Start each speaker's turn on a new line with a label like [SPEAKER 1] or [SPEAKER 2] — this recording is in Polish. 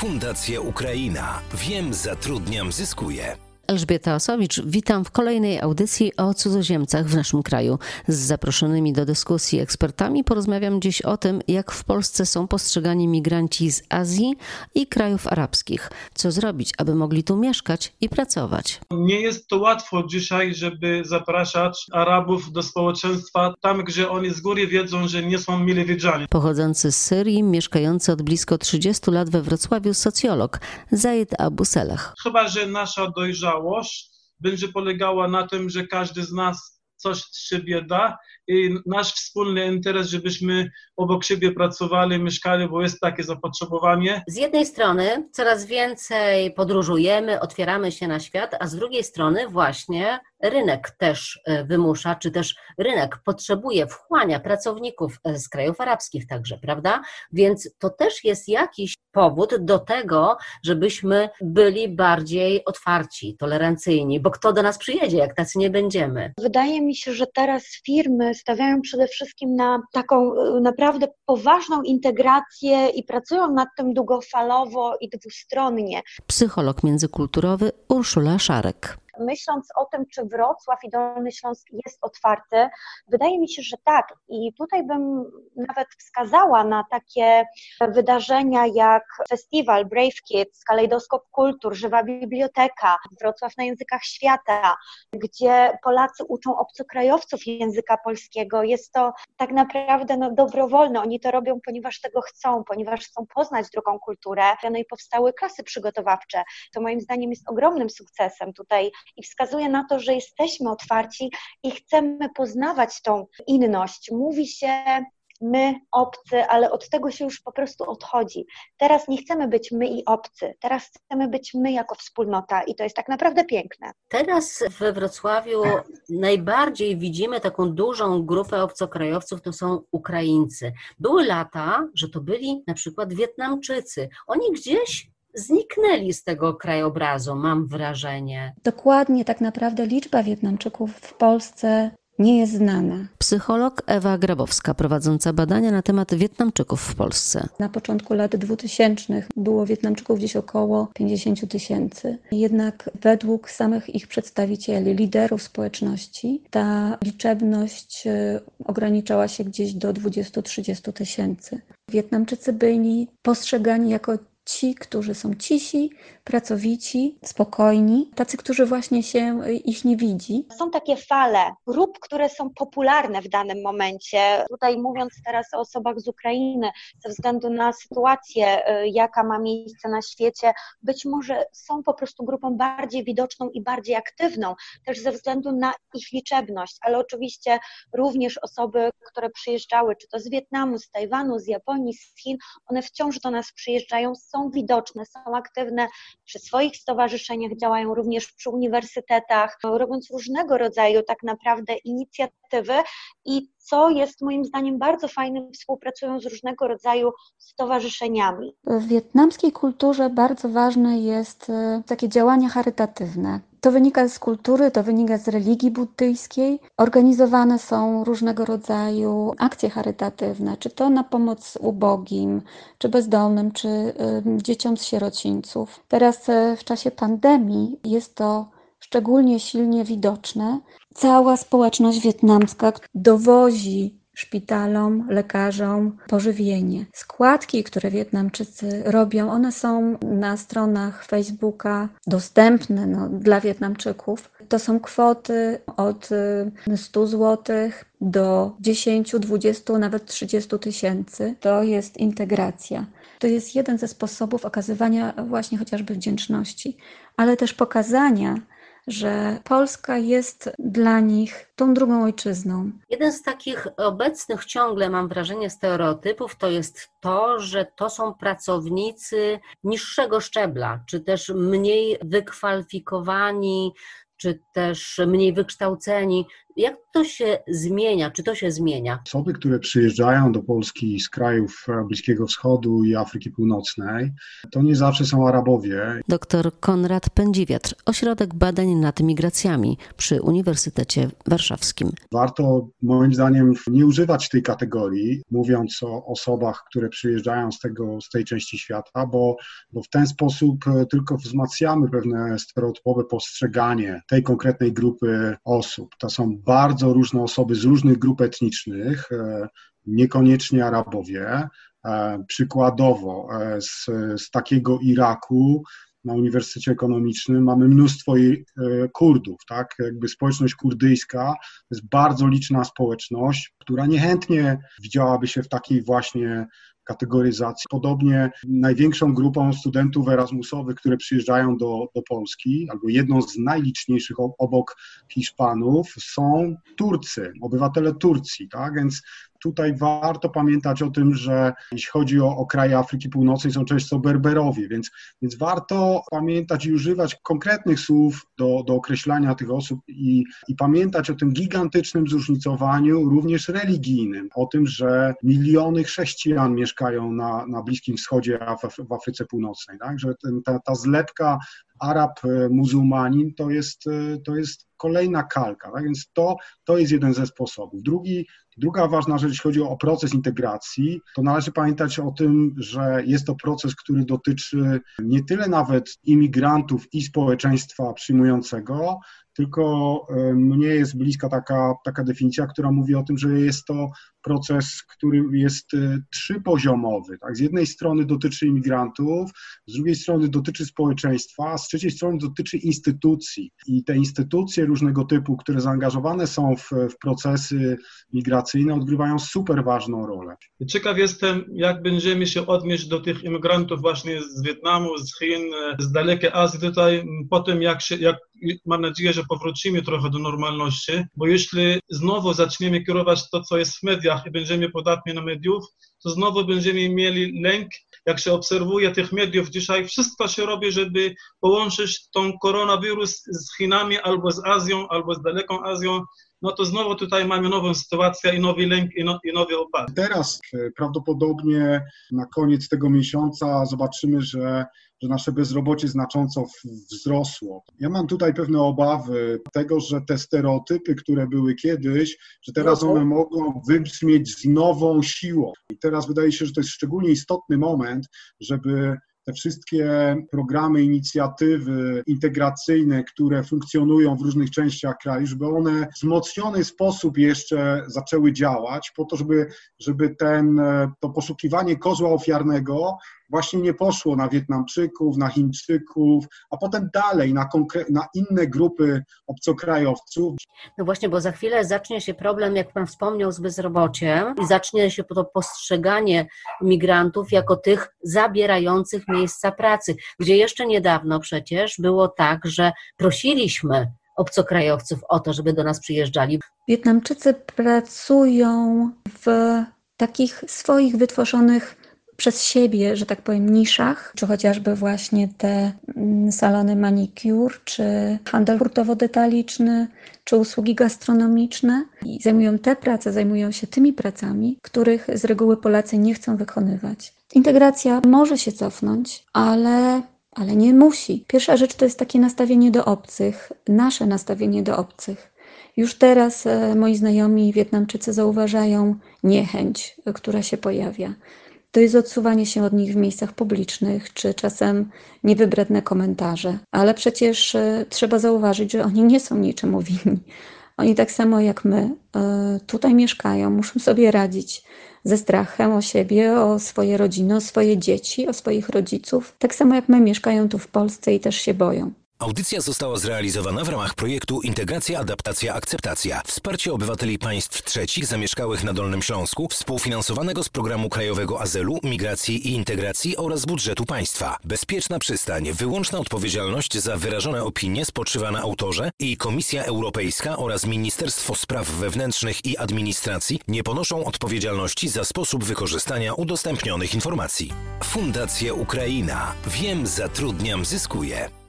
[SPEAKER 1] Fundacja Ukraina. Wiem, zatrudniam, zyskuję.
[SPEAKER 2] Elżbieta Osowicz, witam w kolejnej audycji o cudzoziemcach w naszym kraju. Z zaproszonymi do dyskusji ekspertami porozmawiam dziś o tym, jak w Polsce są postrzegani migranci z Azji i krajów arabskich. Co zrobić, aby mogli tu mieszkać i pracować?
[SPEAKER 3] Nie jest to łatwo dzisiaj, żeby zapraszać Arabów do społeczeństwa tam, gdzie oni z góry wiedzą, że nie są mile widziani.
[SPEAKER 2] Pochodzący z Syrii, mieszkający od blisko 30 lat we Wrocławiu socjolog Zaid Abu Selech.
[SPEAKER 3] Chyba, że nasza dojrzałość będzie polegała na tym, że każdy z nas coś z siebie da i nasz wspólny interes, żebyśmy obok siebie pracowali, mieszkali, bo jest takie zapotrzebowanie.
[SPEAKER 2] Z jednej strony coraz więcej podróżujemy, otwieramy się na świat, a z drugiej strony właśnie rynek też e, wymusza, czy też rynek potrzebuje, wchłania pracowników e, z krajów arabskich także, prawda? Więc to też jest jakiś powód do tego, żebyśmy byli bardziej otwarci, tolerancyjni, bo kto do nas przyjedzie, jak tacy nie będziemy?
[SPEAKER 4] Wydaje mi się, że teraz firmy stawiają przede wszystkim na taką e, naprawdę poważną integrację i pracują nad tym długofalowo i dwustronnie.
[SPEAKER 2] Psycholog międzykulturowy Urszula Szarek
[SPEAKER 4] myśląc o tym, czy Wrocław i Dolny Śląsk jest otwarty, wydaje mi się, że tak. I tutaj bym nawet wskazała na takie wydarzenia jak festiwal Brave Kids, kalejdoskop kultur, żywa biblioteka, Wrocław na językach świata, gdzie Polacy uczą obcokrajowców języka polskiego. Jest to tak naprawdę no, dobrowolne. Oni to robią, ponieważ tego chcą, ponieważ chcą poznać drugą kulturę. No i powstały klasy przygotowawcze. To moim zdaniem jest ogromnym sukcesem tutaj i wskazuje na to, że jesteśmy otwarci i chcemy poznawać tą inność. Mówi się my, obcy, ale od tego się już po prostu odchodzi. Teraz nie chcemy być my i obcy, teraz chcemy być my jako wspólnota i to jest tak naprawdę piękne.
[SPEAKER 2] Teraz we Wrocławiu najbardziej widzimy taką dużą grupę obcokrajowców, to są Ukraińcy. Były lata, że to byli na przykład Wietnamczycy. Oni gdzieś zniknęli z tego krajobrazu, mam wrażenie.
[SPEAKER 5] Dokładnie, tak naprawdę liczba Wietnamczyków w Polsce nie jest znana.
[SPEAKER 2] Psycholog Ewa Grabowska, prowadząca badania na temat Wietnamczyków w Polsce.
[SPEAKER 5] Na początku lat 2000 było Wietnamczyków gdzieś około 50 tysięcy. Jednak według samych ich przedstawicieli, liderów społeczności, ta liczebność e, ograniczała się gdzieś do 20-30 tysięcy. Wietnamczycy byli postrzegani jako ci, którzy są cisi, pracowici, spokojni, tacy, którzy właśnie się y, ich nie widzi.
[SPEAKER 4] Są takie fale grup, które są popularne w danym momencie. Tutaj mówiąc teraz o osobach z Ukrainy, ze względu na sytuację, y, jaka ma miejsce na świecie, być może są po prostu grupą bardziej widoczną i bardziej aktywną, też ze względu na ich liczebność, ale oczywiście również osoby, które przyjeżdżały, czy to z Wietnamu, z Tajwanu, z Japonii, z Chin, one wciąż do nas przyjeżdżają, są widoczne, są aktywne przy swoich stowarzyszeniach, działają również przy uniwersytetach, robiąc różnego rodzaju tak naprawdę inicjatywy i co jest moim zdaniem bardzo fajne, współpracują z różnego rodzaju stowarzyszeniami.
[SPEAKER 5] W wietnamskiej kulturze bardzo ważne jest e, takie działania charytatywne. To wynika z kultury, to wynika z religii buddyjskiej. Organizowane są różnego rodzaju akcje charytatywne, czy to na pomoc ubogim, czy bezdomnym, czy y, dzieciom z sierocińców. Teraz y, w czasie pandemii jest to szczególnie silnie widoczne. Cała społeczność wietnamska dowozi szpitalom, lekarzom pożywienie. Składki, które Wietnamczycy robią, one są na stronach Facebooka dostępne no, dla Wietnamczyków. To są kwoty od 100 y, zł do 10, 20, nawet 30 tysięcy. To jest integracja. To jest jeden ze sposobów okazywania właśnie chociażby wdzięczności, ale też pokazania, że Polska jest dla nich tą drugą ojczyzną.
[SPEAKER 2] Jeden z takich obecnych ciągle, mam wrażenie, stereotypów to jest to, że to są pracownicy niższego szczebla, czy też mniej wykwalifikowani, czy też mniej wykształceni. Jak to się zmienia? Czy to się zmienia?
[SPEAKER 6] Osoby, które przyjeżdżają do Polski z krajów Bliskiego Wschodu i Afryki Północnej, to nie zawsze są Arabowie.
[SPEAKER 2] Dr Konrad Pędziwiatr, Ośrodek Badań nad Migracjami przy Uniwersytecie Warszawskim.
[SPEAKER 6] Warto moim zdaniem nie używać tej kategorii, mówiąc o osobach, które przyjeżdżają z, tego, z tej części świata, bo, bo w ten sposób tylko wzmacniamy pewne stereotypowe postrzeganie tej konkretnej grupy osób. To są bardzo różne osoby z różnych grup etnicznych, e, niekoniecznie Arabowie. E, przykładowo e, z, z takiego Iraku na Uniwersytecie Ekonomicznym mamy mnóstwo Kurdów, tak? Jakby społeczność kurdyjska jest bardzo liczna społeczność, która niechętnie widziałaby się w takiej właśnie kategoryzacji. Podobnie największą grupą studentów Erasmusowych, które przyjeżdżają do, do Polski, albo jedną z najliczniejszych obok Hiszpanów, są Turcy, obywatele Turcji, tak? Więc tutaj warto pamiętać o tym, że jeśli chodzi o, o kraje Afryki Północnej, są często Berberowie, więc, więc warto pamiętać i używać konkretnych słów do, do określania tych osób i, i pamiętać o tym gigantycznym zróżnicowaniu, również religijnym, o tym, że miliony chrześcijan mieszkają na, na Bliskim Wschodzie, w Afryce Północnej, tak? że ten, ta, ta zlepka Arab, e, muzułmanin to jest, e, to jest kolejna kalka, tak? więc to, to jest jeden ze sposobów. Drugi, druga ważna rzecz, jeśli chodzi o proces integracji, to należy pamiętać o tym, że jest to proces, który dotyczy nie tyle nawet imigrantów i społeczeństwa przyjmującego, tylko e, mnie jest bliska taka, taka definicja, która mówi o tym, że jest to proces, który jest e, trzypoziomowy. Tak? Z jednej strony dotyczy imigrantów, z drugiej strony dotyczy społeczeństwa, z trzeciej strony dotyczy instytucji. I te instytucje różnego typu, które zaangażowane są w, w procesy migracyjne, odgrywają super ważną rolę.
[SPEAKER 3] Ciekaw jestem, jak będziemy się odnieść do tych imigrantów właśnie z Wietnamu, z Chin, z dalekiej Azji tutaj, po tym jak, się, jak mam nadzieję, że powrócimy trochę do normalności, bo jeśli znowu zaczniemy kierować to, co jest w mediach i będziemy podatni na mediów, to znowu będziemy mieli lęk. Jak się obserwuje tych mediów dzisiaj, wszystko się robi, żeby połączyć tą koronawirus z Chinami albo z Azją, albo z daleką Azją no to znowu tutaj mamy nową sytuację i nowy lęk i, no, i nowy opad.
[SPEAKER 6] Teraz e, prawdopodobnie na koniec tego miesiąca zobaczymy, że że nasze bezrobocie znacząco wzrosło. Ja mam tutaj pewne obawy tego, że te stereotypy, które były kiedyś, że teraz one mogą wybrzmieć z nową siłą. I teraz wydaje się, że to jest szczególnie istotny moment, żeby te wszystkie programy, inicjatywy integracyjne, które funkcjonują w różnych częściach kraju, żeby one w wzmocniony sposób jeszcze zaczęły działać, po to, żeby, żeby ten, to poszukiwanie kozła ofiarnego właśnie nie poszło na Wietnamczyków, na Chińczyków, a potem dalej na, na inne grupy obcokrajowców.
[SPEAKER 2] No właśnie, bo za chwilę zacznie się problem, jak Pan wspomniał, z bezrobociem i zacznie się to postrzeganie migrantów jako tych zabierających miejsca pracy, gdzie jeszcze niedawno przecież było tak, że prosiliśmy obcokrajowców o to, żeby do nas przyjeżdżali.
[SPEAKER 5] Wietnamczycy pracują w takich swoich wytworzonych przez siebie, że tak powiem, niszach, czy chociażby właśnie te mm, salony manicure, czy handel hurtowo-detaliczny, czy usługi gastronomiczne. I zajmują te prace, zajmują się tymi pracami, których z reguły Polacy nie chcą wykonywać. Integracja może się cofnąć, ale ale nie musi. Pierwsza rzecz to jest takie nastawienie do obcych, nasze nastawienie do obcych. Już teraz e, moi znajomi Wietnamczycy zauważają niechęć, która się pojawia to jest odsuwanie się od nich w miejscach publicznych, czy czasem niewybredne komentarze. Ale przecież e, trzeba zauważyć, że oni nie są niczemu winni. Oni tak samo jak my e, tutaj mieszkają, muszą sobie radzić ze strachem o siebie, o swoje rodziny, o swoje dzieci, o swoich rodziców. Tak samo jak my mieszkają tu w Polsce i też się boją.
[SPEAKER 1] Audycja została zrealizowana w ramach projektu Integracja, Adaptacja, Akceptacja. Wsparcie obywateli państw trzecich zamieszkałych na Dolnym Śląsku, współfinansowanego z Programu Krajowego Azylu, Migracji i Integracji oraz budżetu państwa. Bezpieczna przystań, wyłączna odpowiedzialność za wyrażone opinie spoczywa na autorze i Komisja Europejska oraz Ministerstwo Spraw Wewnętrznych i Administracji nie ponoszą odpowiedzialności za sposób wykorzystania udostępnionych informacji. Fundacja Ukraina. Wiem, zatrudniam, zyskuję.